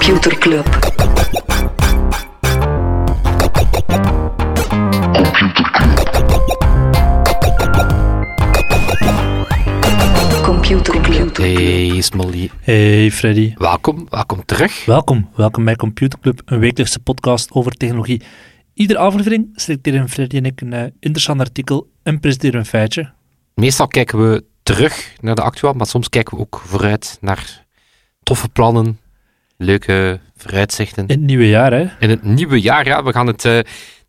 Computer Club. Computer Club. Hey Smolly, Hey Freddy. welkom, welkom terug. Welkom, welkom bij Computer Club, een wekelijkse podcast over technologie. Iedere aflevering selecteren Freddy en ik een eh, interessant artikel en presenteren een feitje. Meestal kijken we terug naar de actueel, maar soms kijken we ook vooruit naar toffe plannen, leuke vooruitzichten. In het nieuwe jaar, hè? In het nieuwe jaar, ja, we gaan het eh,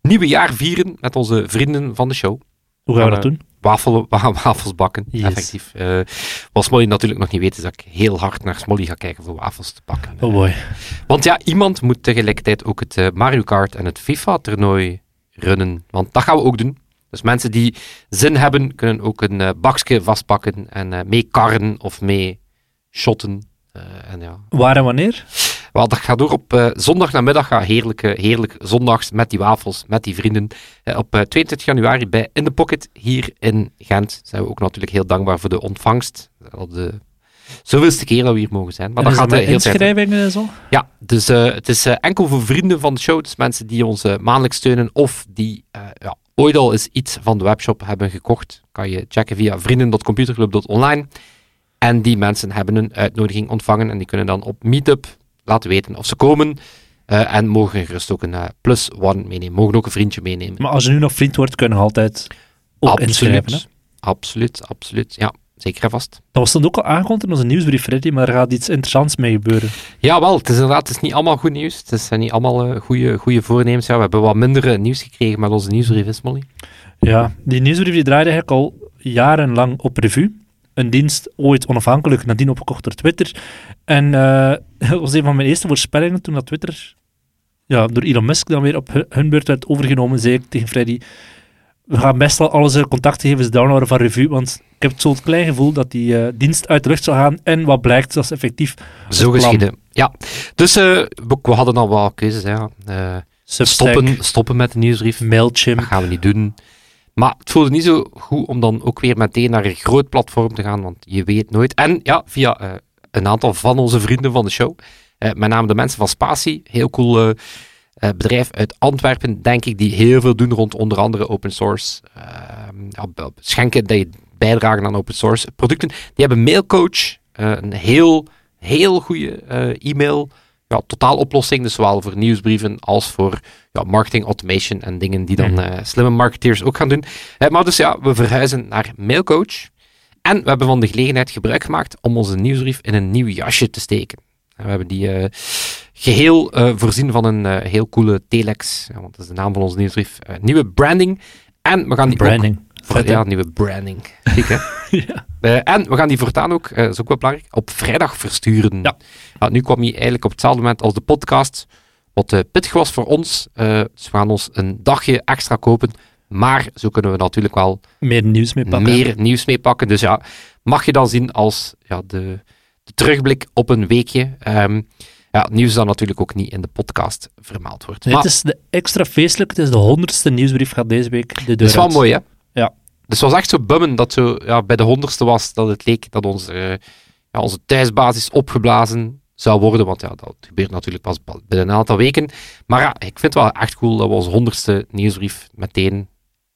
nieuwe jaar vieren met onze vrienden van de show. Hoe gaan we Gaan dat doen? Wafel, wa- wafels bakken, Yes. effectief. Eh, wat Smolly natuurlijk nog niet weet, is dat ik heel hard naar Smolly ga kijken voor wafels te bakken. Oh boy. Want ja, iemand moet tegelijkertijd ook het eh, Mario Kart en het FIFA-toernooi runnen. Want dat gaan we ook doen. Dus mensen die zin hebben, kunnen ook een eh, bakje vastpakken en eh mee karren of mee shotten. Eh, en ja. Waar en wanneer? Wel, dat gaat door op eh zondag namiddag. Ja, heerlijk, heerlijk zondags met die wafels, met die vrienden. Eh, op eh, 22 januari bij In The Pocket hier in Gent. Zijn we ook natuurlijk heel dankbaar voor de ontvangst. De zoveelste keer dat we hier mogen zijn. Maar En dat gaat heel inschrijvingen en zo? Ja, dus het is enkel voor vrienden van de show. Dus mensen die ons maandelijks steunen of die ja, ooit al eens iets van de webshop hebben gekocht. Kan je checken via vrienden.computerclub.online. En die mensen hebben een uitnodiging ontvangen en die kunnen dan op Meetup laten weten of ze komen. eh, en mogen gerust ook een eh, plus one meenemen. Mogen ook een vriendje meenemen. Maar als je nu nog vriend wordt, kun je nog altijd ook inschrijven. Hè? absoluut, absoluut. Ja, zeker en vast. Dat was dan ook al aangekondigd in onze nieuwsbrief, Freddy, maar er gaat iets interessants mee gebeuren. Ja, wel, het is inderdaad het is niet allemaal goed nieuws. Het zijn niet allemaal eh, goede, goede voornemens. Ja, we hebben wat minder nieuws gekregen met onze nieuwsbrief, is Molly. Ja, die nieuwsbrief die draaide eigenlijk al jarenlang op revue. Een dienst ooit onafhankelijk, nadien opgekocht door Twitter. En eh, dat was een van mijn eerste voorspellingen toen dat Twitter ja, door Elon Musk dan weer op hu- hun beurt werd overgenomen. Zei ik tegen Freddy, we gaan best wel al onze contactgegevens downloaden van revue, want ik heb zo'n klein gevoel dat die eh, dienst uit de lucht zou gaan. En wat blijkt, dat is effectief Zo geschieden. Ja, dus eh, we, we hadden al wel keuzes. Substack, stoppen, stoppen met de nieuwsbrief. Dat Mailchimp. gaan we niet doen. Maar het voelde niet zo goed om dan ook weer meteen naar een groot platform te gaan, want je weet nooit. En ja, via eh, een aantal van onze vrienden van de show, eh, met name de mensen van Spatie, heel cool eh, bedrijf uit Antwerpen, denk ik, die heel veel doen rond onder andere open source. eh, b- schenken dat je bijdragen aan open source producten. Die hebben Mailcoach, een heel, heel goede e-mail ja, totaaloplossing, dus zowel voor nieuwsbrieven als voor ja, marketing automation en dingen die dan Mhm. eh, slimme marketeers ook gaan doen. Eh, maar dus ja, we verhuizen naar Mailcoach. En we hebben van de gelegenheid gebruik gemaakt om onze nieuwsbrief in een nieuw jasje te steken. En we hebben die eh, geheel eh, voorzien van een heel coole telex, ja, want dat is de naam van onze nieuwsbrief. Nieuwe branding. En we gaan die ook Branding. Voor- Vet, ja, nieuwe branding. Ziek, hè? Ja. Eh, en we gaan die voortaan ook, eh, dat is ook wel belangrijk, op vrijdag versturen. Ja. nu kwam hij eigenlijk op hetzelfde moment als de podcast, wat eh, pittig was voor ons. Eh, dus we gaan ons een dagje extra kopen. Maar zo kunnen we natuurlijk wel Meer nieuws mee pakken. meer nieuws meepakken. Dus ja, mag je dan zien als ja, de, de terugblik op een weekje. Ehm, ja, het nieuws dat natuurlijk ook niet in de podcast vermeld wordt. Nee, maar het is de extra feestelijk. Het is de honderdste nieuwsbrief gaat deze week de deur dat is wel uit. mooi, hè? Dus het was echt zo bummen dat zo ja, bij de honderdste was dat het leek dat onze, ja, onze thuisbasis opgeblazen zou worden. Want ja, dat gebeurt natuurlijk pas binnen een aantal weken. Maar ja, ik vind het wel echt cool dat we onze honderdste nieuwsbrief meteen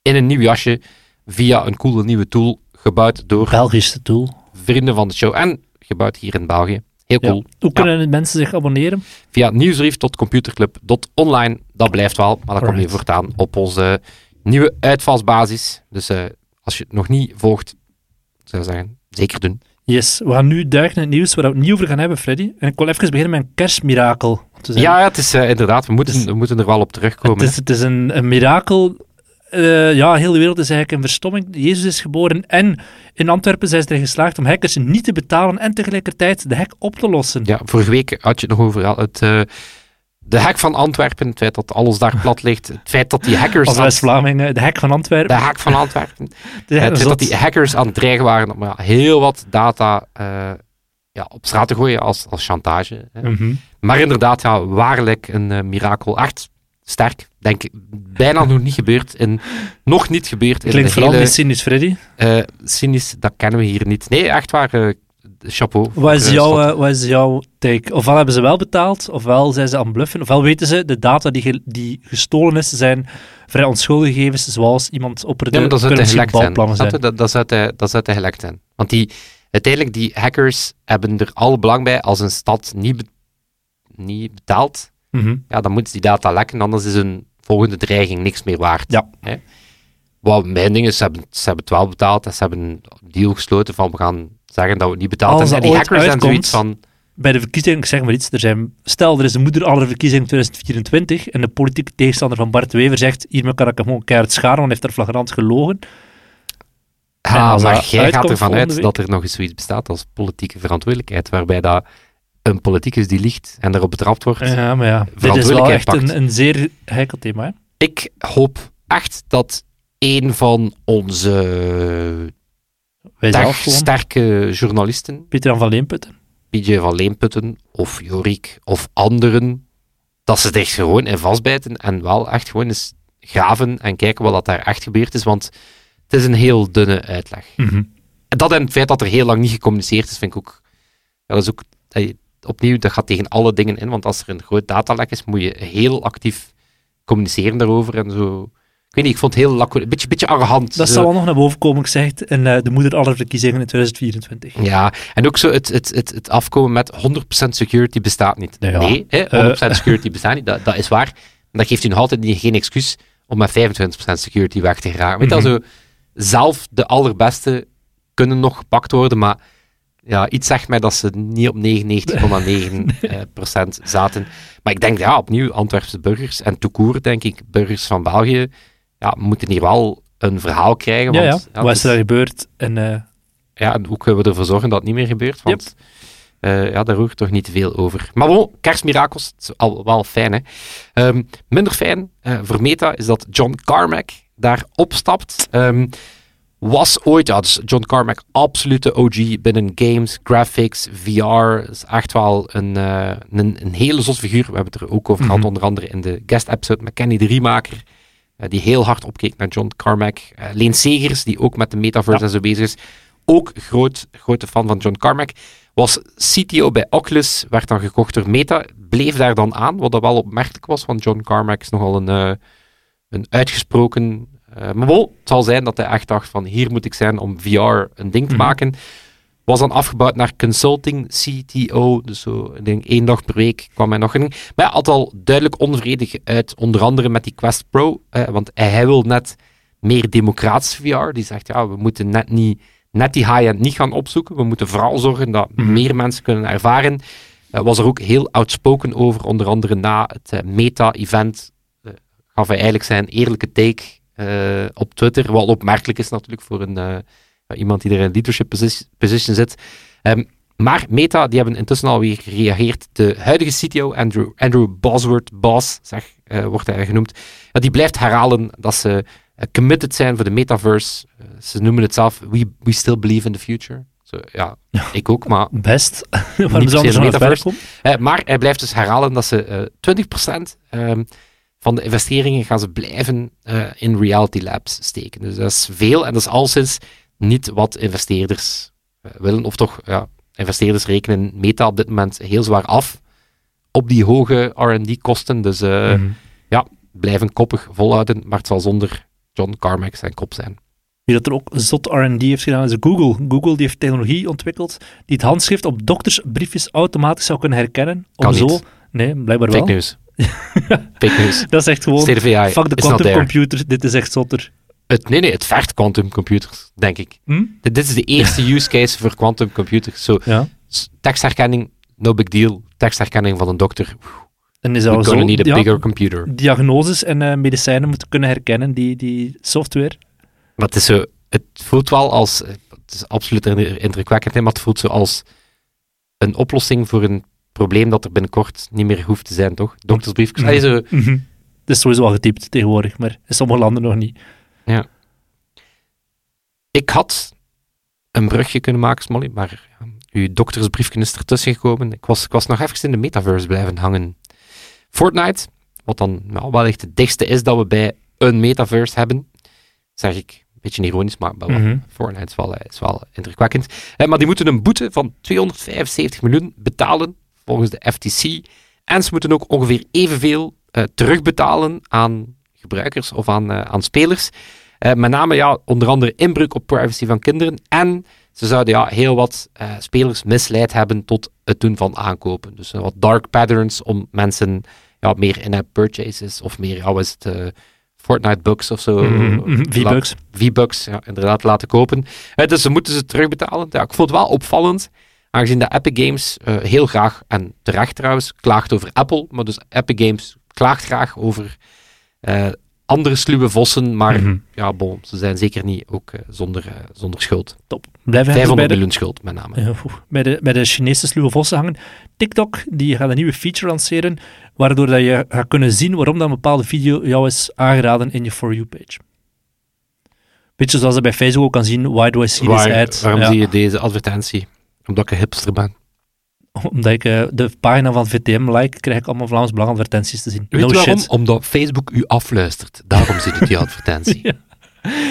in een nieuw jasje via een coole nieuwe tool gebouwd door Belgische tool. vrienden van de show en gebouwd hier in België. Heel Ja. cool. Hoe kunnen mensen zich abonneren? Via nieuwsbrief.computerclub.online. Dat blijft wel, maar dan kom je Alright. voortaan op onze nieuwe uitvalsbasis. Dus eh, als je het nog niet volgt, zou ik zeggen, zeker doen. Yes, we gaan nu duiken in het nieuws waar we het niet over gaan hebben, Freddy. En ik wil even beginnen met een kerstmirakel. Ja, het is eh, inderdaad, we moeten, we moeten er wel op terugkomen. het is, het is een, een mirakel. Eh, ja, heel de wereld is eigenlijk in verstomming. Jezus is geboren en in Antwerpen zijn ze erin geslaagd om hackers niet te betalen en tegelijkertijd de hack op te lossen. Ja, vorige week had je het nog over het, eh, de hack van Antwerpen, het feit dat alles daar plat ligt, het feit dat die hackers... Als West-Vlamingen, de hack van de Antwerpen. hack van Antwerpen. De het feit dat die hackers aan het dreigen waren om heel wat data eh, ja, op straat te gooien als, als chantage. Hè. Mhm. Maar inderdaad, ja, waarlijk een eh, mirakel. Echt sterk. Denk ik, bijna nog niet gebeurd. En nog niet gebeurd in Klinkt de vooral hele... niet cynisch, Freddy. eh, cynisch, dat kennen we hier niet. Nee, echt waar. Chapeau. Wat is, jouw, wat is jouw take? Ofwel hebben ze wel betaald, ofwel zijn ze aan het bluffen, ofwel weten ze de data die, ge- die gestolen is, zijn vrij onschuldige gegevens, zoals iemand op Ja, maar dat zou gelekt zijn. Dat, dat, zou te, dat zou gelekt zijn. Want die, uiteindelijk, die hackers hebben er alle belang bij als een stad niet, be- niet betaalt, Mhm. ja, dan moeten ze die data lekken, anders is hun volgende dreiging niks meer waard. Ja. Hè? Wat mijn ding is, ze hebben, ze hebben het wel betaald en ze hebben een deal gesloten van we gaan zeggen dat we het niet betaald hebben. En die hackers zijn zoiets uitkomt, van, Bij de verkiezingen, ik zeg maar iets, er zijn, stel er is een moeder aller verkiezingen 2024 en de politieke tegenstander van Bart Wever zegt, hiermee kan ik hem gewoon keihard scharen, want hij heeft er flagrant gelogen. En als maar jij gaat uitkomt ervan uit week- dat er nog eens zoiets bestaat als politieke verantwoordelijkheid, waarbij dat een politicus die liegt en erop betrapt wordt, Ja, maar ja, dit is wel echt een, zeer heikel thema. Hè? ik hoop echt dat een van onze Wij ster- zelf gewoon, sterke journalisten, Pieter van Leemputten. PJ van Leemputten of Jorik of anderen, dat ze zich gewoon in vastbijten en wel echt gewoon eens graven en kijken wat dat daar echt gebeurd is, want het is een heel dunne uitleg. En dat en het feit dat er heel lang niet gecommuniceerd is, vind ik ook, dat is ook opnieuw, dat gaat tegen alle dingen in, want als er een groot datalek is, moet je heel actief communiceren daarover en zo. Ik weet niet, ik vond het heel laco- een beetje, beetje arrogant. Dat zal wel nog naar boven komen, ik zeg het, in eh, de moeder aller verkiezingen in 2024. Ja, en ook zo het, het, het, het afkomen met 100% security bestaat niet. Ja. Nee, hè, 100% security bestaat niet, dat, dat is waar. En dat geeft u nog altijd niet, geen excuus om met 25% security weg te geraken. Weet je, wel, zo, zelf de allerbeste kunnen nog gepakt worden, maar ja, iets zegt mij dat ze niet op 99,9% eh, zaten. Maar ik denk, ja, opnieuw, Antwerpse burgers en toekoer, denk ik, burgers van België, ja, moeten hier wel een verhaal krijgen. Ja, ja. Want, Wat is er daar gebeurd? En eh, ja, en hoe kunnen we ervoor zorgen dat het niet meer gebeurt? Want eh, ja, daar ik toch niet veel over. Maar bon, kerstmirakels, het is al wel fijn, hè. Ehm, minder fijn eh, voor Meta is dat John Carmack daar opstapt. Ehm, was ooit, ja, dus John Carmack, absolute OG binnen games, graphics, VR. Is echt wel een, een, een hele zot figuur. We hebben het er ook over gehad, Mhm. onder andere in de guest episode met Kenny de Remaker. Eh, die heel hard opkeek naar John Carmack. Eh Leen Segers, die ook met de metaverse Ja. en zo bezig is. Ook groot, grote fan van John Carmack. Was CTO bij Oculus, werd dan gekocht door Meta. Bleef daar dan aan, wat dat wel opmerkelijk was, want John Carmack is nogal een, eh, een uitgesproken... maar wel, het zal zijn dat hij echt dacht van hier moet ik zijn om VR een ding te Mhm. maken. Was dan afgebouwd naar consulting CTO, dus zo, ik denk één dag per week kwam hij nog in. Maar hij had al duidelijk onvredig uit, onder andere met die Quest Pro, eh, want hij, wil net meer democratische VR. Die zegt, ja, we moeten net, niet, net die high-end niet gaan opzoeken. We moeten vooral zorgen dat Mhm. meer mensen kunnen ervaren. Eh, was er ook heel outspoken over, onder andere na het eh, Meta-event. eh, gaf hij eigenlijk zijn eerlijke take eh, op Twitter. Wat opmerkelijk is natuurlijk voor een, eh, iemand die er in leadership position, zit. Ehm, maar Meta, die hebben intussen alweer gereageerd. De huidige CTO, Andrew, Andrew Bosworth, Boss, zeg, eh, wordt hij genoemd, die blijft herhalen dat ze eh, committed zijn voor de metaverse. Eh, ze noemen het zelf, we, we still believe in the future. Ja, ik ook, maar best. Waarom zou er metaverse. maar hij blijft dus herhalen dat ze eh 20% ehm, van de investeringen gaan ze blijven in reality labs steken. Dus dat is veel en dat is al sinds niet wat investeerders eh, willen. Of toch, ja, investeerders rekenen Meta op dit moment heel zwaar af op die hoge R&D-kosten. Dus eh, Mhm. blijven koppig volhouden, maar het zal zonder John Carmack zijn kop zijn. Wie dat er ook zot R&D heeft gedaan, is Google. Google die heeft technologie ontwikkeld die het handschrift op doktersbriefjes automatisch zou kunnen herkennen. Om Kan zo... niet. Nee, blijkbaar Fake wel. news. Fake news. Dat is echt gewoon... State of AI Fuck de is not quantum there. computer, dit is echt zotter. Het, nee, nee, het vergt quantum computers, denk ik. Hm? Dit dit is de eerste use case voor quantum computers. Zo, Ja. tekstherkenning, no big deal. Tekstherkenning van een dokter, En is we need a ja, bigger computer. diagnoses en eh, medicijnen moeten kunnen herkennen, die, die software. Maar het is zo, het voelt wel als, eh, het is absoluut indrukwekkend, maar het voelt zo als een oplossing voor een probleem dat er binnenkort niet meer hoeft te zijn, toch? Doktersbriefjes. Mhm. Allee, zo, Mhm. Het is sowieso al getypt tegenwoordig, maar in sommige landen nog niet. Ik had een brugje kunnen maken, Smolly, maar ja, uw doktersbriefje is ertussen gekomen. Ik was, ik was nog even in de metaverse blijven hangen. Fortnite, wat dan nou, wellicht het dichtste is dat we bij een metaverse hebben, zeg ik, beetje ironisch, maar wel, Mhm. Fortnite is wel, eh, is wel indrukwekkend. Eh, maar die moeten een boete van 275 miljoen betalen, volgens de FTC. En ze moeten ook ongeveer evenveel eh, terugbetalen aan gebruikers of aan, eh, aan spelers. Eh, met name ja, onder andere inbreuk op privacy van kinderen. En ze zouden ja, heel wat eh, spelers misleid hebben tot het doen van aankopen. Dus wat dark patterns om mensen ja, meer in-app purchases of meer, ja, het, Fortnite bucks of zo. Mhm, mhm, V-Bucks. V-Bucks, ja, inderdaad, laten kopen. Eh, dus ze moeten ze terugbetalen. Ja, ik vond het wel opvallend, aangezien de Epic Games heel graag, en terecht trouwens, klaagt over Apple, maar dus Epic Games klaagt graag over eh, andere sluwe vossen, maar Mhm. ja, bon, ze zijn zeker niet ook eh, zonder, eh, zonder schuld. Top. Blijven we 500 bij de, miljoen schuld, met name. Bij, de, bij de Chinese sluwe vossen hangen. TikTok die gaat een nieuwe feature lanceren, waardoor dat je gaat kunnen zien waarom dat een bepaalde video jou is aangeraden in je For You-page. Beetje zoals je bij Facebook ook kan zien, why do I see this ad? waarom Ja, zie je deze advertentie? Omdat ik een hipster ben. Omdat ik eh, de pagina van VTM like, krijg ik allemaal Vlaams Belang advertenties te zien. Weet no je waarom? shit. Omdat Facebook u afluistert. Daarom ziet u die advertentie. Ja.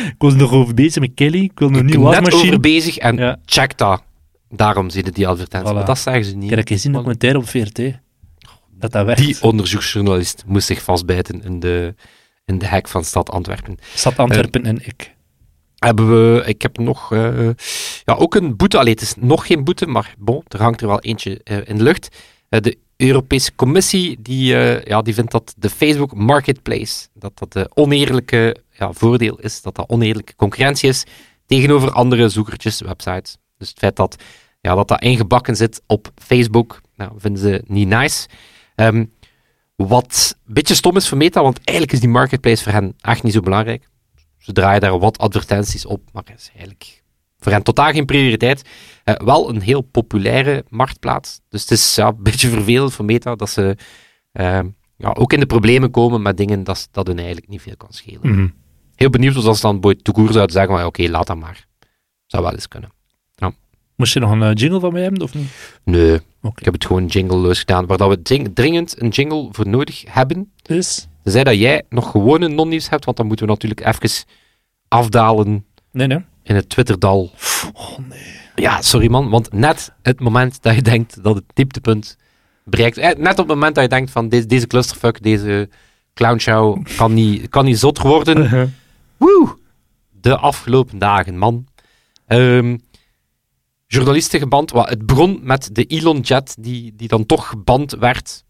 Ik was nog over bezig met Kelly, ik wil nog Ik niet ben net wasmachine. over bezig en Ja. check dat. Daarom zie je die advertentie. Voilà. Maar dat zeggen ze Ik niet. gezien in een documentaire op VRT. Dat dat werkt. Die onderzoeksjournalist moest zich vastbijten in de, in de hek van stad Antwerpen. Stad Antwerpen en ik. Hebben we, ik heb nog, eh, ja, ook een boete. Allee, het is nog geen boete, maar bon, er hangt er wel eentje eh, in de lucht. Eh, de Europese Commissie, die, ja, die vindt dat de Facebook Marketplace, dat dat een oneerlijke ja, voordeel is, dat dat oneerlijke concurrentie is tegenover andere zoekertjes, websites. Dus het feit dat ja, dat, dat ingebakken zit op Facebook, nou, vinden ze niet nice. Ehm, wat een beetje stom is voor Meta, want eigenlijk is die marketplace voor hen echt niet zo belangrijk. Ze draaien daar wat advertenties op, maar het is eigenlijk voor hen totaal geen prioriteit. Eh, wel een heel populaire marktplaats. Dus het is ja, een beetje vervelend voor Meta dat ze eh, ja, ook in de problemen komen met dingen dat, dat hun eigenlijk niet veel kan schelen. Mhm. Heel benieuwd als ze dan bij Toekoer zouden zeggen, maar oké, laat dat maar. Zou wel eens kunnen. Moest je nog een eh, jingle van mij hebben, of niet? Nee, ik heb het gewoon jingleloos gedaan. Waar dat we dring- dringend een jingle voor nodig hebben, Dus? Tenzij dat jij nog gewoon een non-nieuws hebt, want dan moeten we natuurlijk even afdalen Nee, nee. in het Twitterdal. Oh nee. Ja, sorry man, want net het moment dat je denkt dat het dieptepunt bereikt, eh, net op het moment dat je denkt van deze, deze clusterfuck, deze clownshow kan niet, kan niet zot worden. Woe! De afgelopen dagen, man. Ehm, journalisten geband. Het begon met de Elon Jet, die, die dan toch geband werd.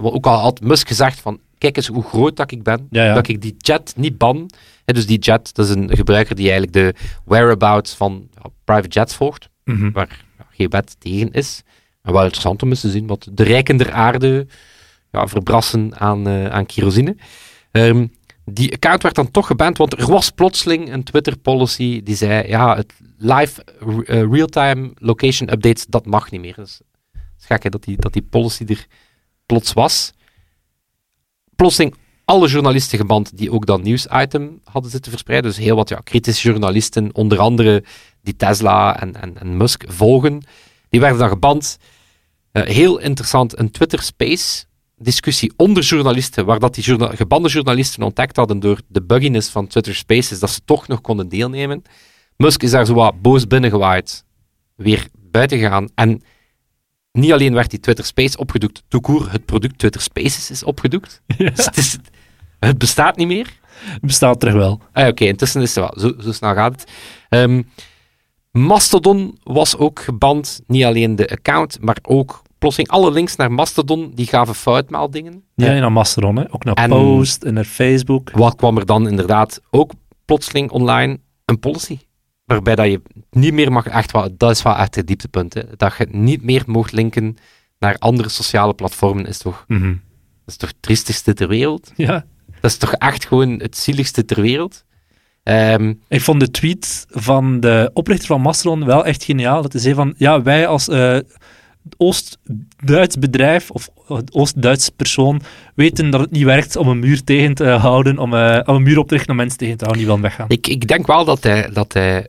Wat Ook al had Musk gezegd van, kijk eens hoe groot dat ik ben, Ja, ja. dat ik die jet niet ban. Dus die jet, dat is een gebruiker die eigenlijk de whereabouts van private jets volgt, Mhm. waar geen wet tegen is. En wel interessant om eens te zien wat de rijken der aarde ja, verbrassen aan, eh, aan kerosine. Ehm, die account werd dan toch geband, want er was plotseling een Twitter-policy die zei, ja, het live eh, real-time location updates, dat mag niet meer. Dus het is gek hè, dat, die, dat die policy er plots was. Plotseling alle journalisten geband die ook dat nieuwsitem hadden zitten verspreiden. Dus heel wat ja, kritische journalisten, onder andere die Tesla en, en, en Musk volgen, die werden dan geband. Eh, heel interessant, een Twitter Space discussie onder journalisten, waar dat die journa- gebande journalisten ontdekt hadden door de bugginess van Twitter Spaces, dat ze toch nog konden deelnemen. Musk is daar zo wat boos binnengewaaid, weer buiten gegaan. En niet alleen werd die Twitter Space opgedoekt, toekoer, het product Twitter Spaces is opgedoekt. Ja. Dus het, is- het bestaat niet meer. Bestaat terug wel. Ah, Oké, intussen is het wel. Zo, zo snel gaat het. Ehm, Mastodon was ook geband. Niet alleen de account, maar ook plotseling alle links naar Mastodon, die gaven foutmeldingen. Niet Eh, naar Mastodon, hè. ook naar En- Post en naar Facebook. wat kwam er dan inderdaad ook plotseling online? Een policy. Waarbij dat je niet meer mag, echt wel, dat is wel echt het dieptepunt, hè, dat je niet meer mocht linken naar andere sociale platformen, is toch, Mhm. dat is toch het triestigste ter wereld? Ja. Dat is toch echt gewoon het zieligste ter wereld? Ehm, Ik vond de tweet van de oprichter van Mastodon wel echt geniaal. Dat hij zei van, ja, wij als eh, Oost-Duits bedrijf of Oost-Duits persoon weten dat het niet werkt om een muur tegen te houden, om, eh, om een muur op te richten om mensen tegen te houden die willen weggaan. Ik, ik denk wel dat hij, dat hij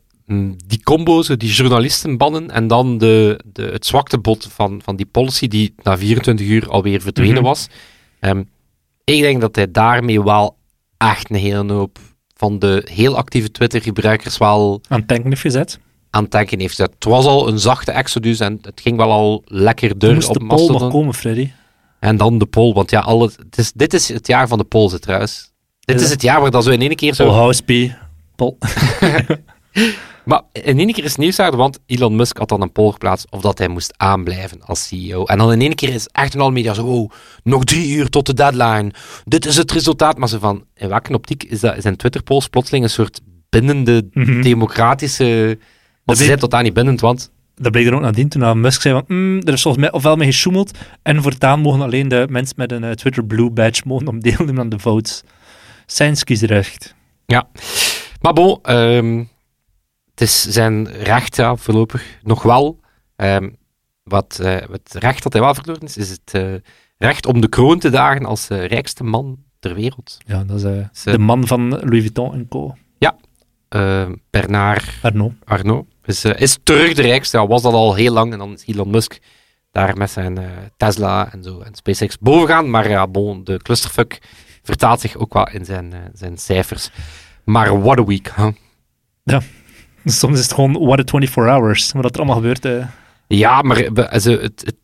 die combo, zo die journalisten bannen en dan de, de, het zwaktebod van, van die policy die na 24 uur alweer verdwenen Mhm. was. Ehm, ik denk dat hij daarmee wel echt een hele hoop van de heel actieve Twitter-gebruikers wel Aan het denken heeft gezet. aan het heeft gezet. Het was al een zachte exodus en het ging wel al lekker deur moest op de poll nog Mastodon. komen, Freddy. En dan de poll, want ja, het is, dit is het jaar van de polls trouwens. Dit Ja. is het jaar waar dat zo in één keer zo... Paul Houseby. Paul. Maar in één keer is nieuws uit, want Elon Musk had dan een poll geplaatst of dat hij moest aanblijven als CEO. En dan in één keer is echt in alle media zo, oh, nog drie uur tot de deadline. Dit is het resultaat. Maar ze van, in welke optiek is dat, zijn Twitter-polls plotseling een soort bindende, Mhm. democratische... Want Dat ze zijn totaal niet bindend, want... Dat bleek er ook nadien toen aan Musk zei van, "Mm, er is volgens mij ofwel mee gesjoemeld en voortaan mogen alleen de mensen met een eh, Twitter Blue badge mogen om deelnemen aan de votes. Zijn kiesrecht. Maar bon, ehm, het is zijn recht, ja, voorlopig nog wel. Ehm, wat, eh, het recht dat hij wel verloren is, is het eh, recht om de kroon te dagen als eh, rijkste man ter wereld. Ja, dat is Ze- de man van Louis Vuitton en co. Eh, Bernard Arnaud. Arnault is, eh, is terug de rijkste. Ja, was dat al heel lang. En dan is Elon Musk daar met zijn Tesla en zo en SpaceX boven gaan. Maar ja, bon, de clusterfuck vertaalt zich ook wel in zijn, zijn cijfers. Maar what a week, huh? Soms is het gewoon what a 24 hours, wat er allemaal gebeurt. eh. Ja, maar also, het, het,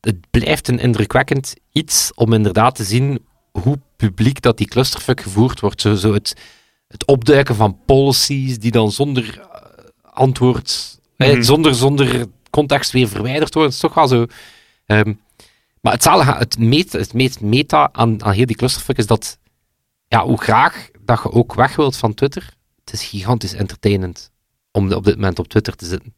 het blijft een indrukwekkend iets om inderdaad te zien hoe publiek dat die clusterfuck gevoerd wordt. Zo, zo het, het opduiken van policies die dan zonder eh, antwoord, eh, Mhm. zonder, zonder context weer verwijderd worden. Het is toch wel zo. ehm, maar het, zalige- het, meet, het meest meta aan, aan heel die clusterfuck is dat, ja, hoe graag dat je ook weg wilt van Twitter, het is gigantisch entertainend om op dit moment op Twitter te zitten.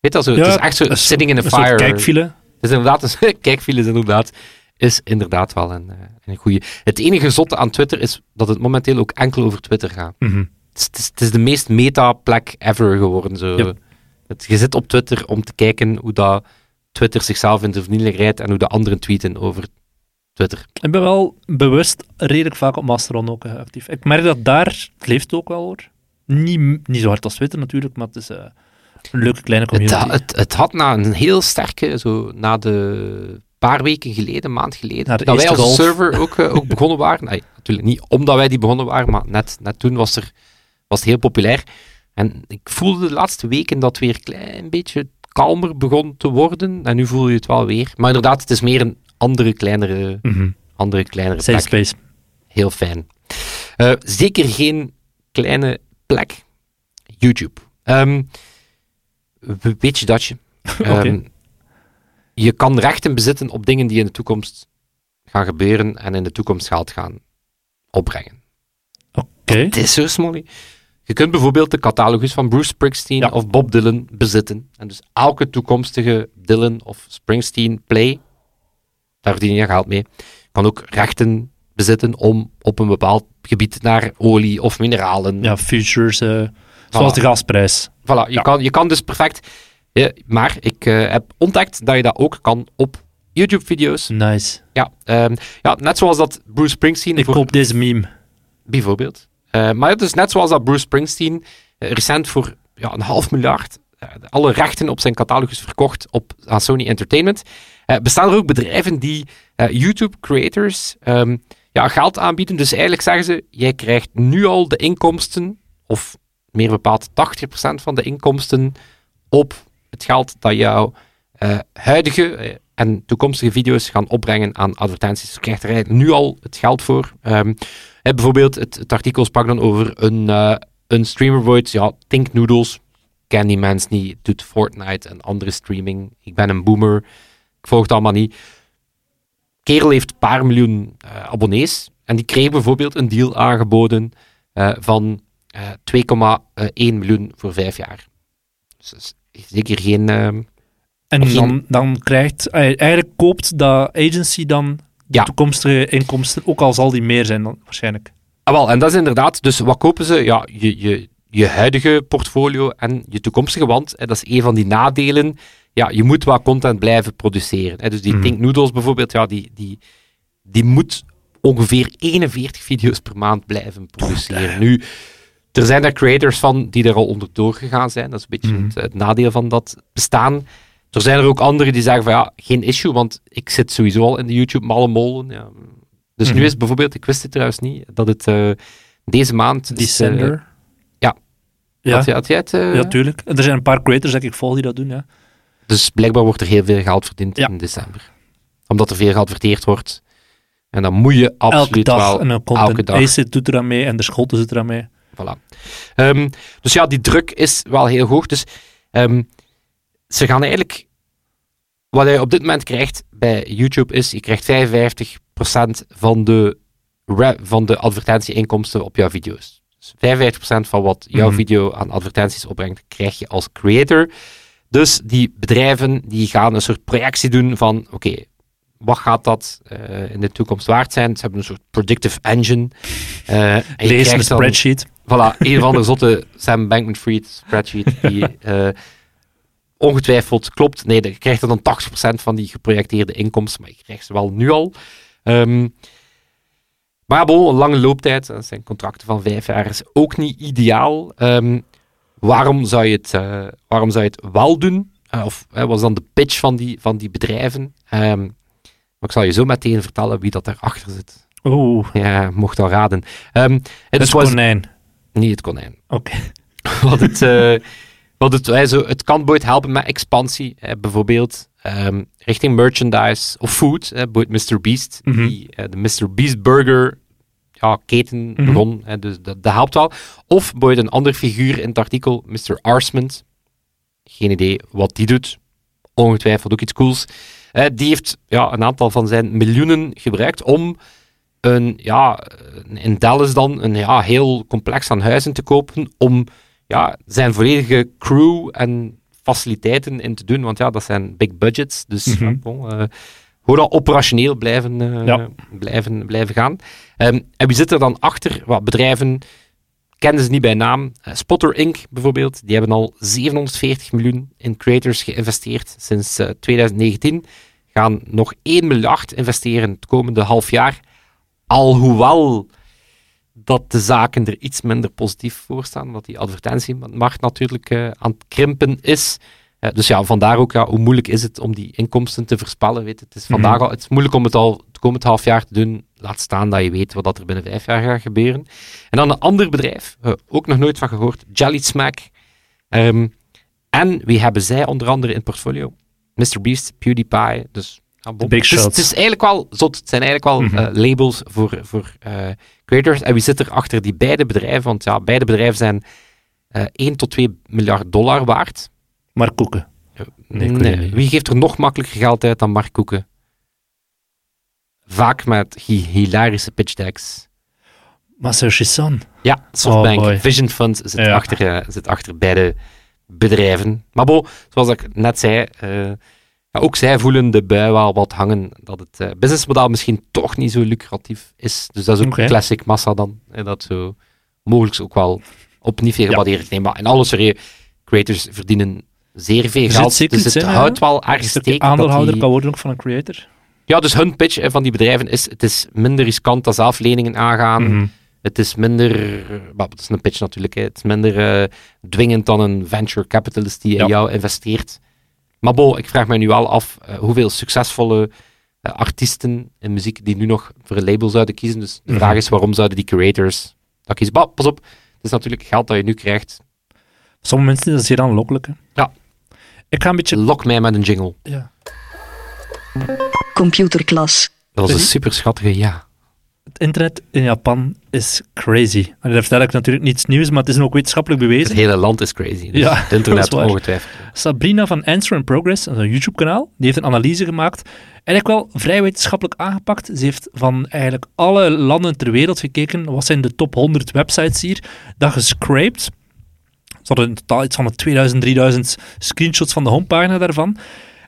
Weet je dat zo? het is echt zo een sitting in een soort fire. kijkfile. Het is inderdaad een kijkfile, is inderdaad, is inderdaad wel een, eh, een goede. Het enige zotte aan Twitter is dat het momenteel ook enkel over Twitter gaat. Mhm. Het is, het is, het is de meest meta-plek ever geworden. Zo. Het, je zit op Twitter om te kijken hoe dat Twitter zichzelf in de vernieling rijdt en hoe de anderen tweeten over Twitter. Ik ben wel bewust redelijk vaak op Mastodon ook eh, actief. Ik merk dat daar, het leeft ook wel hoor. Niet, niet zo hard als Twitter natuurlijk, maar het is eh, een leuke kleine community. het, het had na een heel sterke, zo na de paar weken geleden, maand geleden, dat wij als golf. server ook, eh, ook begonnen waren. Nee, natuurlijk niet omdat wij die begonnen waren, maar net, net toen was, er, was het heel populair. En ik voelde de laatste weken dat weer een klein beetje kalmer begon te worden. En nu voel je het wel weer. Maar inderdaad, het is meer een andere, kleinere, Mhm. andere, kleinere Safe plek. space. Heel fijn. Eh, zeker geen kleine plek. YouTube. Ehm, we- weet je dat je? Ehm, je kan rechten bezitten op dingen die in de toekomst gaan gebeuren en in de toekomst geld gaan opbrengen. Oké. Het is zo, Smolly. Je kunt bijvoorbeeld de catalogus van Bruce Springsteen Ja. of Bob Dylan bezitten. En dus elke toekomstige Dylan of Springsteen play, daar verdien je geld mee. Je kan ook rechten bezitten om op een bepaald gebied naar olie of mineralen. Ja, futures, eh, zoals de gasprijs. Voilà, je, Ja. kan, je kan dus perfect. Ja, maar ik eh, heb ontdekt dat je dat ook kan op YouTube-video's. Nice. Ja, ehm, ja, net zoals dat Bruce Springsteen Ik voor- koop deze meme. bijvoorbeeld. Eh, maar het is net zoals dat Bruce Springsteen recent voor ja, een half miljard alle rechten op zijn catalogus verkocht op, aan Sony Entertainment. Bestaan er ook bedrijven die YouTube-creators ehm, ja, geld aanbieden. Dus eigenlijk zeggen ze, jij krijgt nu al de inkomsten, of meer bepaald 80% van de inkomsten op het geld dat jouw eh, huidige eh, en toekomstige video's gaan opbrengen aan advertenties. Je krijgt er nu al het geld voor. Hè, bijvoorbeeld, het, artikel sprak dan over een, eh een streamer ja, Think Noodles. Ken die mensen niet, doet Fortnite en andere streaming. Ik ben een boomer, ik volg het allemaal niet. Kerel heeft een paar miljoen eh, abonnees en die kreeg bijvoorbeeld een deal aangeboden eh, van eh 2,1 miljoen voor vijf jaar. Dus dat is zeker geen... En Geen- dan, dan krijgt, eh, eigenlijk koopt dat agency dan de Ja. toekomstige inkomsten, ook al zal die meer zijn dan waarschijnlijk. Ah, wel, en dat is inderdaad, dus wat kopen ze? Ja, je, je, je huidige portfolio en je toekomstige, want dat is een van die nadelen. Ja, je moet wat content blijven produceren. Hè. Dus die Mhm. Think Noodles bijvoorbeeld, ja, die, die, die moet ongeveer 41 video's per maand blijven produceren. Nu, er zijn daar creators van die er al onderdoor gegaan zijn. Dat is een beetje Mhm. het, het nadeel van dat bestaan. Er zijn er ook anderen die zeggen van ja, geen issue, want ik zit sowieso al in de YouTube-malle molen. Ja. Dus nu Mhm. is bijvoorbeeld, ik wist het trouwens niet, dat het, eh, Deze maand... is, eh, ja. Ja, Had, jij- had jij het? eh, ja, tuurlijk. Er zijn een paar creators dat ik volg die dat doen, ja. Dus blijkbaar wordt er heel veel geld verdiend Ja. in december. Omdat er veel geadverteerd wordt. En dan moet je Elke absoluut dag wel... en dan komt elke dag. Doet er aan mee en de Schotten zit er aan mee. Voilà. Ehm, dus ja, die druk is wel heel hoog. Dus ehm, ze gaan eigenlijk... Wat je op dit moment krijgt bij YouTube is, je krijgt 55% van de, van de advertentieinkomsten op jouw video's. Dus 55% van wat jouw Mhm. video aan advertenties opbrengt, krijg je als creator. Dus die bedrijven die gaan een soort projectie doen van, oké, wat gaat dat eh, in de toekomst waard zijn? Ze hebben een soort predictive engine. en je Lees een spreadsheet. Voilà, een of andere zotte Sam Bankman-Fried spreadsheet die eh, ongetwijfeld klopt. Nee, je krijgt er dan 80% van die geprojecteerde inkomsten, maar je krijgt ze wel nu al. Ehm, maar bon, een lange looptijd, dat zijn contracten van vijf jaar, is ook niet ideaal. Ehm, waarom, zou je het, eh, waarom zou je het wel doen? Eh, of is dan de pitch van die, van die bedrijven? Ehm, maar ik zal je zo meteen vertellen wie dat daarachter zit. Oeh, Ja, mocht al raden. Ehm, het het was konijn. niet het konijn. Oké. wat het, eh, wat het, zo, het kan Boyd helpen met expansie, bijvoorbeeld ehm, richting merchandise of food. Boyd Mr. Beast, Mhm. die de Mr. Beast Burger ja, keten begon, eh, dus dat, dat helpt wel. Of Boyd een ander figuur in het artikel, Mr. Arsmond. Geen idee wat die doet. Ongetwijfeld ook iets cools. Eh, die heeft ja, een aantal van zijn miljoenen gebruikt om een, ja, in Dallas dan een ja, heel complex aan huizen te kopen om ja, zijn volledige crew en faciliteiten in te doen, want ja, dat zijn big budgets, dus ja, bon, eh, gewoon al operationeel blijven, eh, Ja. blijven, blijven gaan. Ehm, en wie zit er dan achter? Wat bedrijven kennen ze niet bij naam. Eh, Spotter Inc. bijvoorbeeld, die hebben al 740 miljoen in creators geïnvesteerd sinds eh, 2019. Gaan nog 1 miljard investeren het komende half jaar. Alhoewel dat de zaken er iets minder positief voor staan, omdat die advertentiemarkt natuurlijk eh, aan het krimpen is. Eh, dus ja, vandaar ook, ja, hoe moeilijk is het om die inkomsten te voorspellen? Weet. Het is vandaag Mhm. al, het is moeilijk om het al het komend half jaar te doen. Laat staan dat je weet wat dat er binnen vijf jaar gaat gebeuren. En dan een ander bedrijf, eh, ook nog nooit van gehoord, Jelly Smack. Ehm, en wie hebben zij onder andere in het portfolio? Mr. Beast, PewDiePie. Dus, big het, is, shots. het is eigenlijk wel zot. Het zijn eigenlijk wel Mhm. eh, labels voor, voor creators. En wie zit er achter die beide bedrijven? Want ja, beide bedrijven zijn eh 1 tot 2 miljard dollar waard. Maar koeken. Nee. Wie geeft er nog makkelijker geld uit dan Mark Koeken? Vaak met hi- hilarische pitch decks. Masayoshi Son. Ja, SoftBank, Oh, boy. Vision Fund zit, Ja. achter, eh, zit achter beide bedrijven. Maar bon, zoals ik net zei, eh, ja, ook zij voelen de bui wel wat hangen dat het eh, businessmodel misschien toch niet zo lucratief is. Dus dat is ook Oké. classic massa dan. En dat zo mogelijk ook wel op niet veel Ja. gewaardeerd. Nee, maar in alle serie, creators verdienen zeer veel zit geld. Dus het in, houdt wel steek. dat aandeelhouder die- kan worden ook van een creator. Ja, dus hun pitch van die bedrijven is, het is minder riskant dan zelf leningen aangaan. Mhm. Het is minder, eh, wel, het is een pitch natuurlijk, hè. het is minder eh, dwingend dan een venture capitalist die in jou investeert. Maar bo, ik vraag me nu wel af eh, hoeveel succesvolle artiesten in muziek die nu nog voor een label zouden kiezen. Dus de Mhm. vraag is waarom zouden die creators dat kiezen? Bah, pas op, het is natuurlijk geld dat je nu krijgt. Sommige mensen is dat zeer aanlokkelijk. hè. Ja. Ik ga een beetje... Lok mij met een jingle. Ja. Computerklas. Dat was een Sorry? super schattige ja. Het internet in Japan is crazy. En daar vertel ik natuurlijk niets nieuws, maar het is ook wetenschappelijk Het bewezen. hele land is crazy. Dus Ja, het internet ongetwijfeld. Sabrina van Answer in Progress, een YouTube-kanaal, die heeft een analyse gemaakt. Eigenlijk wel vrij wetenschappelijk aangepakt. Ze heeft van eigenlijk alle landen ter wereld gekeken. Wat zijn de top 100 websites hier? Dat gescraped. Hadden in totaal iets van de 2000, 3000 screenshots van de homepagina daarvan.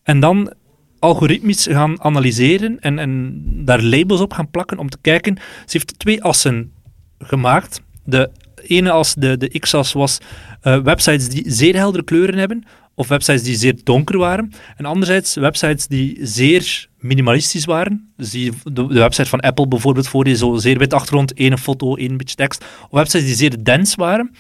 En dan algoritmisch gaan analyseren en, en daar labels op gaan plakken om te kijken. Ze heeft twee assen gemaakt. De ene as, de, de x-as, was eh, websites die zeer heldere kleuren hebben, of websites die zeer donker waren. En anderzijds websites die zeer minimalistisch waren. Dus die, de, website van Apple bijvoorbeeld, voor die zo zeer wit achtergrond, één foto, één beetje tekst. Of websites die zeer dense waren.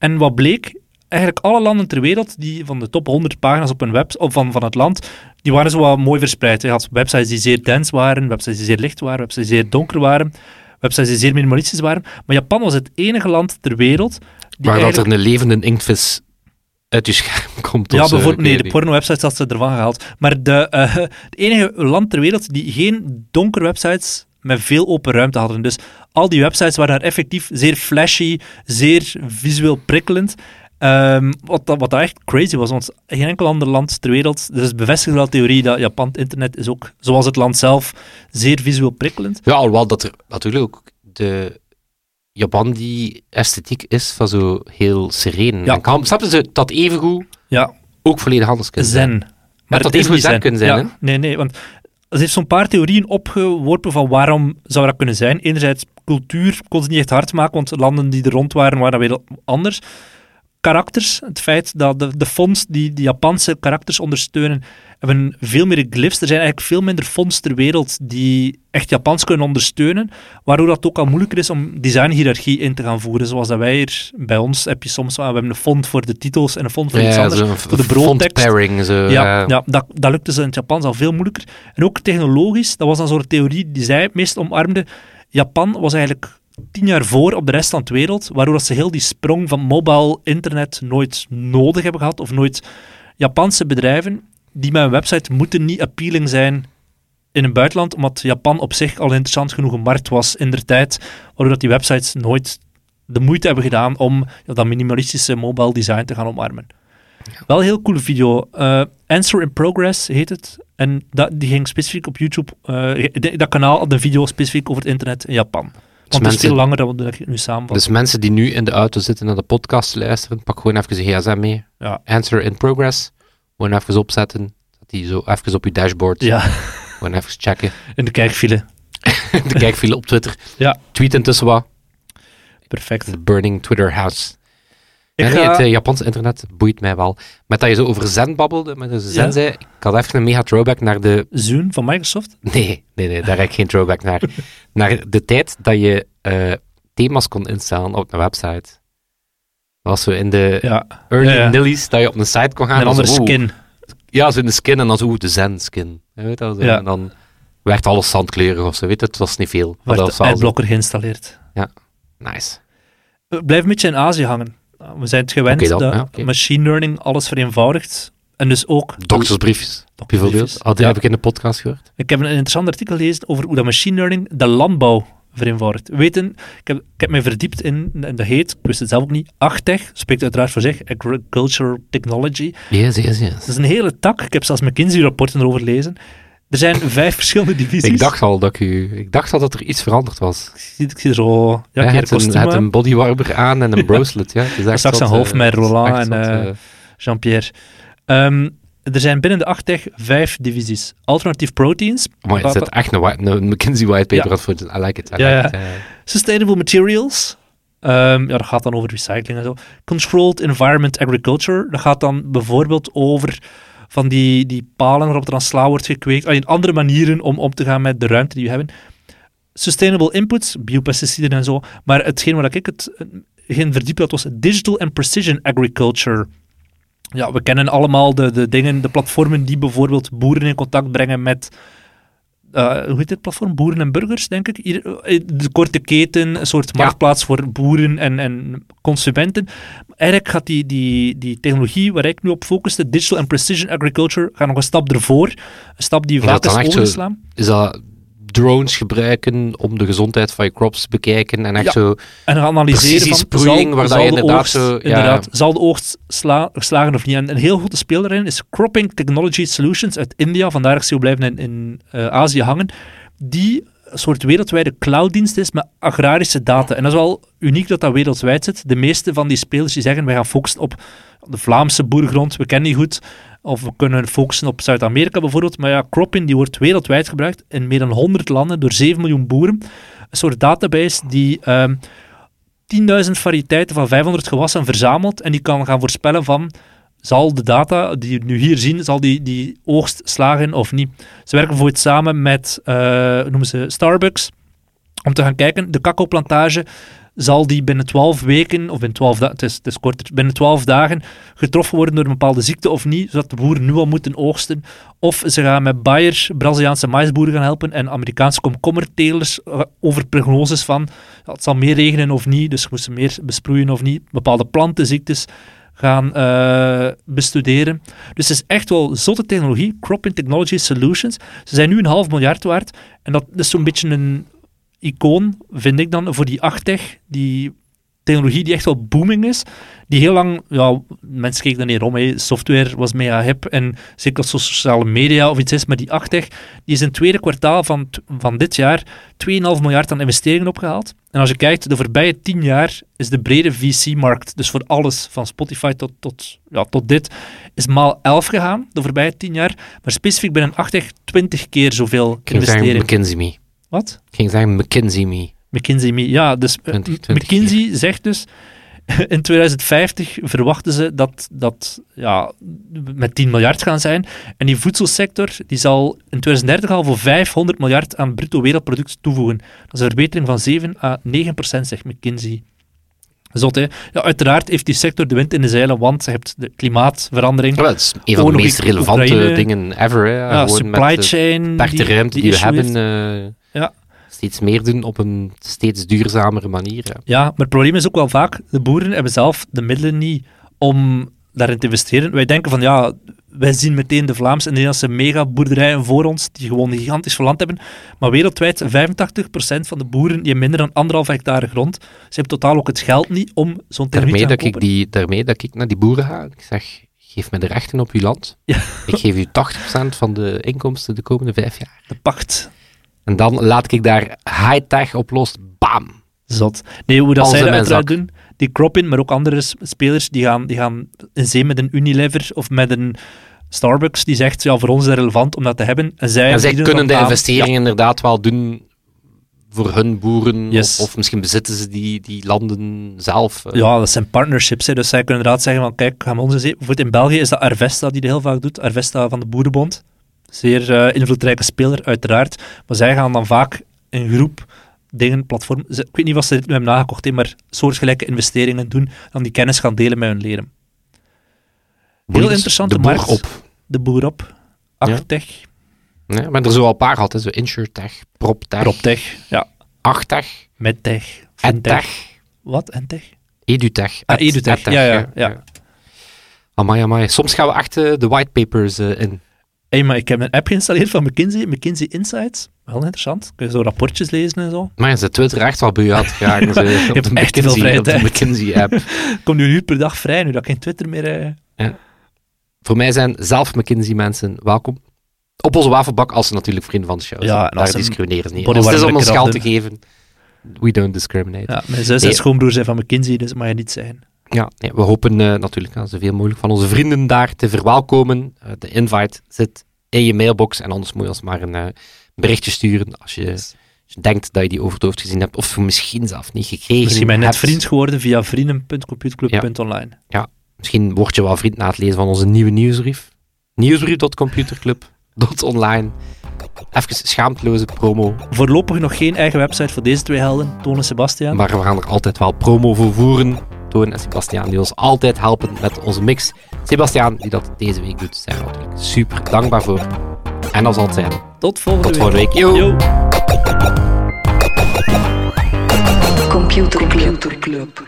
En wat bleek, eigenlijk alle landen ter wereld, die van de top 100 pagina's op een web, of van, van het land, die waren zo wat mooi verspreid. Je had websites die zeer dense waren, websites die zeer licht waren, websites die zeer donker waren. websites die zeer minimalistisch waren. Maar Japan was het enige land ter wereld die Waar dat er een levende inktvis uit je scherm komt. Ja, zo, bijvoorbeeld, nee, de porno-websites had ze ervan gehaald. Maar de, eh, het enige land ter wereld die geen donkere websites met veel open ruimte hadden. Dus al die websites waren daar effectief zeer flashy, zeer visueel prikkelend. Ehm, wat, dat, wat echt crazy was, want geen enkel ander land ter wereld, dus bevestigt wel de theorie dat Japan het internet is ook, zoals het land zelf, zeer visueel prikkelend. Ja, alhoewel dat er natuurlijk ook de Japan die esthetiek is van zo heel sereen. Ja. En kan, snap je ze dat evengoed Ja, ook volledig anders kunnen zijn? zen. dat het is niet zen kunnen zijn, ja, hè? Nee, nee, want ze heeft zo'n paar theorieën opgeworpen van waarom zou dat kunnen zijn. Enerzijds, cultuur kon ze niet echt hard maken, want landen die er rond waren, waren weer anders. Karakters, het feit dat de, de fonds die de Japanse karakters ondersteunen, hebben veel meer glyphs. Er zijn eigenlijk veel minder fonds ter wereld die echt Japans kunnen ondersteunen, waardoor dat ook al moeilijker is om designhierarchie in te gaan voeren. Zoals dat wij hier bij ons heb je soms we hebben een font voor de titels en een font voor iets anders. voor de broodtekst. pairing. Zo, Ja, ja. ja dat, dat lukte ze in het Japans al veel moeilijker. En ook technologisch, dat was dan zo'n theorie die zij het meest omarmde. Japan was eigenlijk tien jaar voor op de rest van de wereld, waardoor dat ze heel die sprong van mobile internet nooit nodig hebben gehad, of nooit Japanse bedrijven die met een website moeten niet appealing zijn in het buitenland, omdat Japan op zich al een interessant genoeg een markt was in der tijd, waardoor dat die websites nooit de moeite hebben gedaan om ja, dat minimalistische mobile design te gaan omarmen. Wel een heel coole video. Eh, Answer in Progress heet het. En dat, die ging specifiek op YouTube. eh, dat kanaal had een video specifiek over het internet in Japan. Want het is veel langer dan wat ik nu samenvat. Dus mensen die nu in de auto zitten naar de podcast luisteren, pak gewoon even je gsm mee. Ja. Answer in progress. Gewoon even opzetten. Dat die zo even op je dashboard. ja, Gewoon even checken. in de kijkfile. de kijkfile op Twitter. Ja. Tweet intussen wat. Perfect. The burning Twitter house. Ik Ja, ga- het eh, Japanse internet boeit mij wel. Met dat je zo over Zen babbelde, met de Zen Ja. zei, ik had even een mega throwback naar de... Zoom van Microsoft. Nee, nee, nee, daar heb ik geen throwback naar. naar de tijd dat je eh, thema's kon instellen op een website. Dat was zo in de Ja, early Ja, ja. nillies, dat je op een site kon gaan. een andere zo, skin. Ja, zo in de skin en dan zo, de Zen-skin. Je weet dat, zo. Ja. En dan werd alles zandkleurig of zo, weet je, het was niet veel. Maar dat Werd de adblocker geïnstalleerd. Nice. We blijven een beetje in Azië hangen. We zijn het gewend dat ja, machine learning alles vereenvoudigt. En dus ook... Doktersbriefjes, bijvoorbeeld. Doktersbriefjes. Had, Ja. heb ik in de podcast gehoord. Ik heb een interessant artikel gelezen over hoe dat machine learning de landbouw vereenvoudigt. We Weten, ik heb, ik heb mij verdiept in, en dat heet, ik wist het zelf ook niet, AgTech, spreekt uiteraard voor zich, Agriculture Technology. Yes, yes, yes. Dat is een hele tak, ik heb zelfs McKinsey-rapporten erover gelezen. Er zijn vijf verschillende divisies. Ik dacht al dat ik u... Ik dacht al dat er iets veranderd was. Ik zie, ik zie zo... Ja, heb hebt een, bodywarmer aan en een bracelet. Ja. Het is echt Straks een hoofd eh, met het is Roland en, eh, eh, Jean-Pierre. Ehm, er zijn binnen de AgTech vijf divisies. Alternative proteins, Maar het Wat- zit echt een, white- een McKinsey aan voor. I like it. I Ja, like ja. it. Sustainable materials. Ehm, ja, dat gaat dan over recycling en zo. Controlled environment agriculture. Dat gaat dan bijvoorbeeld over van die, die palen waarop er dan sla wordt gekweekt. Ah, andere manieren om om te gaan met de ruimte die we hebben. Sustainable inputs, biopesticiden en zo. Maar hetgeen waar ik het geen verdiept had, was digital and precision agriculture. Ja, we kennen allemaal de, de dingen, de platformen die bijvoorbeeld boeren in contact brengen met eh, hoe heet dit platform? Boeren en burgers, denk ik. Hier, eh, de korte keten, een soort Ja. marktplaats voor boeren en, en consumenten. Eigenlijk gaat die, die, die technologie waar ik nu op focuste, digital and precision agriculture, gaat nog een stap ervoor. Een stap die vaak is overgeslaan. Is dat drones gebruiken om de gezondheid van je crops te bekijken en echt Ja. zo... En analyseren van, zal, waar zal je de inderdaad oogst, zo- ja. inderdaad, zal de oogst sla, slagen of niet. En een heel grote speel daarin is Cropping Technology Solutions uit India, vandaar dat ze blijven in, in eh, Azië hangen, die een soort wereldwijde clouddienst is met agrarische data. En dat is wel uniek dat dat wereldwijd zit. De meeste van die spelers die zeggen, wij gaan focussen op de Vlaamse boergrond, we kennen die goed, of we kunnen focussen op Zuid-Amerika bijvoorbeeld. Maar ja, cropping die wordt wereldwijd gebruikt in meer dan 100 landen door 7 miljoen boeren. Een soort database die ehm 10.000 variëteiten van 500 gewassen verzamelt en die kan gaan voorspellen van zal de data die we nu hier zien, zal die, die oogst slagen of niet. Ze werken bijvoorbeeld samen met, hoe noemen ze, Starbucks, om te gaan kijken, de cacao-plantage, zal die binnen 12 weken, of binnen 12 dagen, is, het korter, binnen 12 dagen getroffen worden door een bepaalde ziekte of niet, zodat de boeren nu al moeten oogsten. Of ze gaan met Bayer Braziliaanse maïsboeren gaan helpen en Amerikaanse komkommertelers uh, over prognoses van het zal meer regenen of niet, dus moeten meer besproeien of niet, bepaalde plantenziektes gaan uh, bestuderen. Dus het is echt wel zotte technologie, Cropping Technology Solutions. Ze zijn nu een half miljard waard en dat is zo'n beetje een icoon, vind ik dan, voor die achtech, die technologie die echt wel booming is, die heel lang, ja, mensen keken er niet om, hè. software was mega hip en zeker als sociale media of iets is, maar die achtech, die is in het tweede kwartaal van, van dit jaar 2,5 miljard aan investeringen opgehaald. En als je kijkt, de voorbije 10 jaar is de brede VC-markt, dus voor alles, van Spotify tot, tot, ja, tot dit, is maal 11 gegaan, de voorbije 10 jaar, maar specifiek binnen achtech 20 keer zoveel investeringen. McKinsey me. Wat? Ik ging zeggen McKinsey me. McKinsey me, ja. Dus 20, 20 McKinsey zegt dus, in 2050 verwachten ze dat dat ja, met 10 miljard gaan zijn. En die voedselsector die zal in 2030 al voor 500 miljard aan bruto wereldproduct toevoegen. Dat is een verbetering van 7 à 9 procent, zegt McKinsey. Zot, hè? Ja, uiteraard heeft die sector de wind in de zeilen, want je hebt de klimaatverandering. Ja, dat is een van de meest relevante Oekraïne. dingen ever. Hè? Ja, supply chain. De ruimte die, we hebben. Ja. Steeds meer doen op een steeds duurzamere manier. Ja. ja, maar het probleem is ook wel vaak, de boeren hebben zelf de middelen niet om daarin te investeren. Wij denken van, ja, wij zien meteen de Vlaamse en Nederlandse megaboerderijen voor ons, die gewoon gigantisch veel land hebben. Maar wereldwijd, 85% van de boeren die minder dan anderhalf hectare grond. Ze hebben totaal ook het geld niet om zo'n daarmee dat ik die Daarmee dat ik naar die boeren ga, ik zeg, geef me de rechten op uw land. Ja. Ik geef u 80% van de inkomsten de komende vijf jaar. De pacht. En dan laat ik daar high-tech op los. Bam! Zot. Nee, hoe dat zij dat uiteraard doen, die Cropin, maar ook andere spelers, die gaan, die gaan in zee met een Unilever of met een Starbucks, die zegt, ja, voor ons is het relevant om dat te hebben. En zij, en zij kunnen de investeringen ja. inderdaad wel doen voor hun boeren, yes. of, of, misschien bezitten ze die, die landen zelf. Uh. Ja, dat zijn partnerships. Hè. Dus zij kunnen inderdaad zeggen van, kijk, gaan we onze zee... Bijvoorbeeld in België is dat Arvesta die dat heel vaak doet, Arvesta van de Boerenbond. Zeer uh, invloedrijke speler, uiteraard. Maar zij gaan dan vaak in groep dingen, platform... Ik weet niet wat ze dit nu hebben nagekocht, maar soortgelijke investeringen doen, dan die kennis gaan delen met hun leden. Heel Boer, interessante de markt. op. De boer op. Actech. Nee, maar er zo al een paar gehad, hè. zo InsurTech, PropTech, PropTech, ja. Achtech, MedTech. EdTech, Wat? EdTech? EduTech. Ah, EduTech, ja, ja, ja. Amai, amai. Soms gaan we echt uh, de whitepapers uh, in. Hé, maar ik heb een app geïnstalleerd van McKinsey, McKinsey Insights. Wel interessant. Kun je zo rapportjes lezen en zo. Maar ze Twitter echt wel bij had graag. Zo, je hebt echt veel vrije tijd. Op de McKinsey-app. Kom nu een uur per dag vrij, nu dat ik geen Twitter meer... Uh... Ja. Voor mij zijn zelf McKinsey-mensen welkom. Op onze wafelbak, als ze natuurlijk vrienden van de show zijn. Ja, en Daar discrimineren ze niet. Als het is om ons geld te geven, we don't discriminate. Ja, mijn zus en Nee. schoonbroer zijn van McKinsey, dus dat mag je niet zeggen. Ja, nee, we hopen eh, natuurlijk uh, zoveel mogelijk van onze vrienden daar te verwelkomen. Uh, de invite zit in je mailbox en anders moet je ons maar een uh, berichtje sturen als je, als je, denkt dat je die over het hoofd gezien hebt of misschien zelf niet gekregen Misschien ben je net vriend geworden via vrienden.computerclub.online. Misschien word je wel vriend na het lezen van onze nieuwe nieuwsbrief. Nieuwsbrief.computerclub.online Even schaamteloze promo. Voorlopig nog geen eigen website voor deze twee helden, Toon en Sebastian. Maar we gaan er altijd wel promo voor voeren. Toon en Sebastiaan die ons altijd helpen met onze mix. Sebastiaan, die dat deze week doet, zijn we natuurlijk super dankbaar voor. En dat zal het zijn. Tot volgende Tot volgende week. Yo. Yo. Computer Club.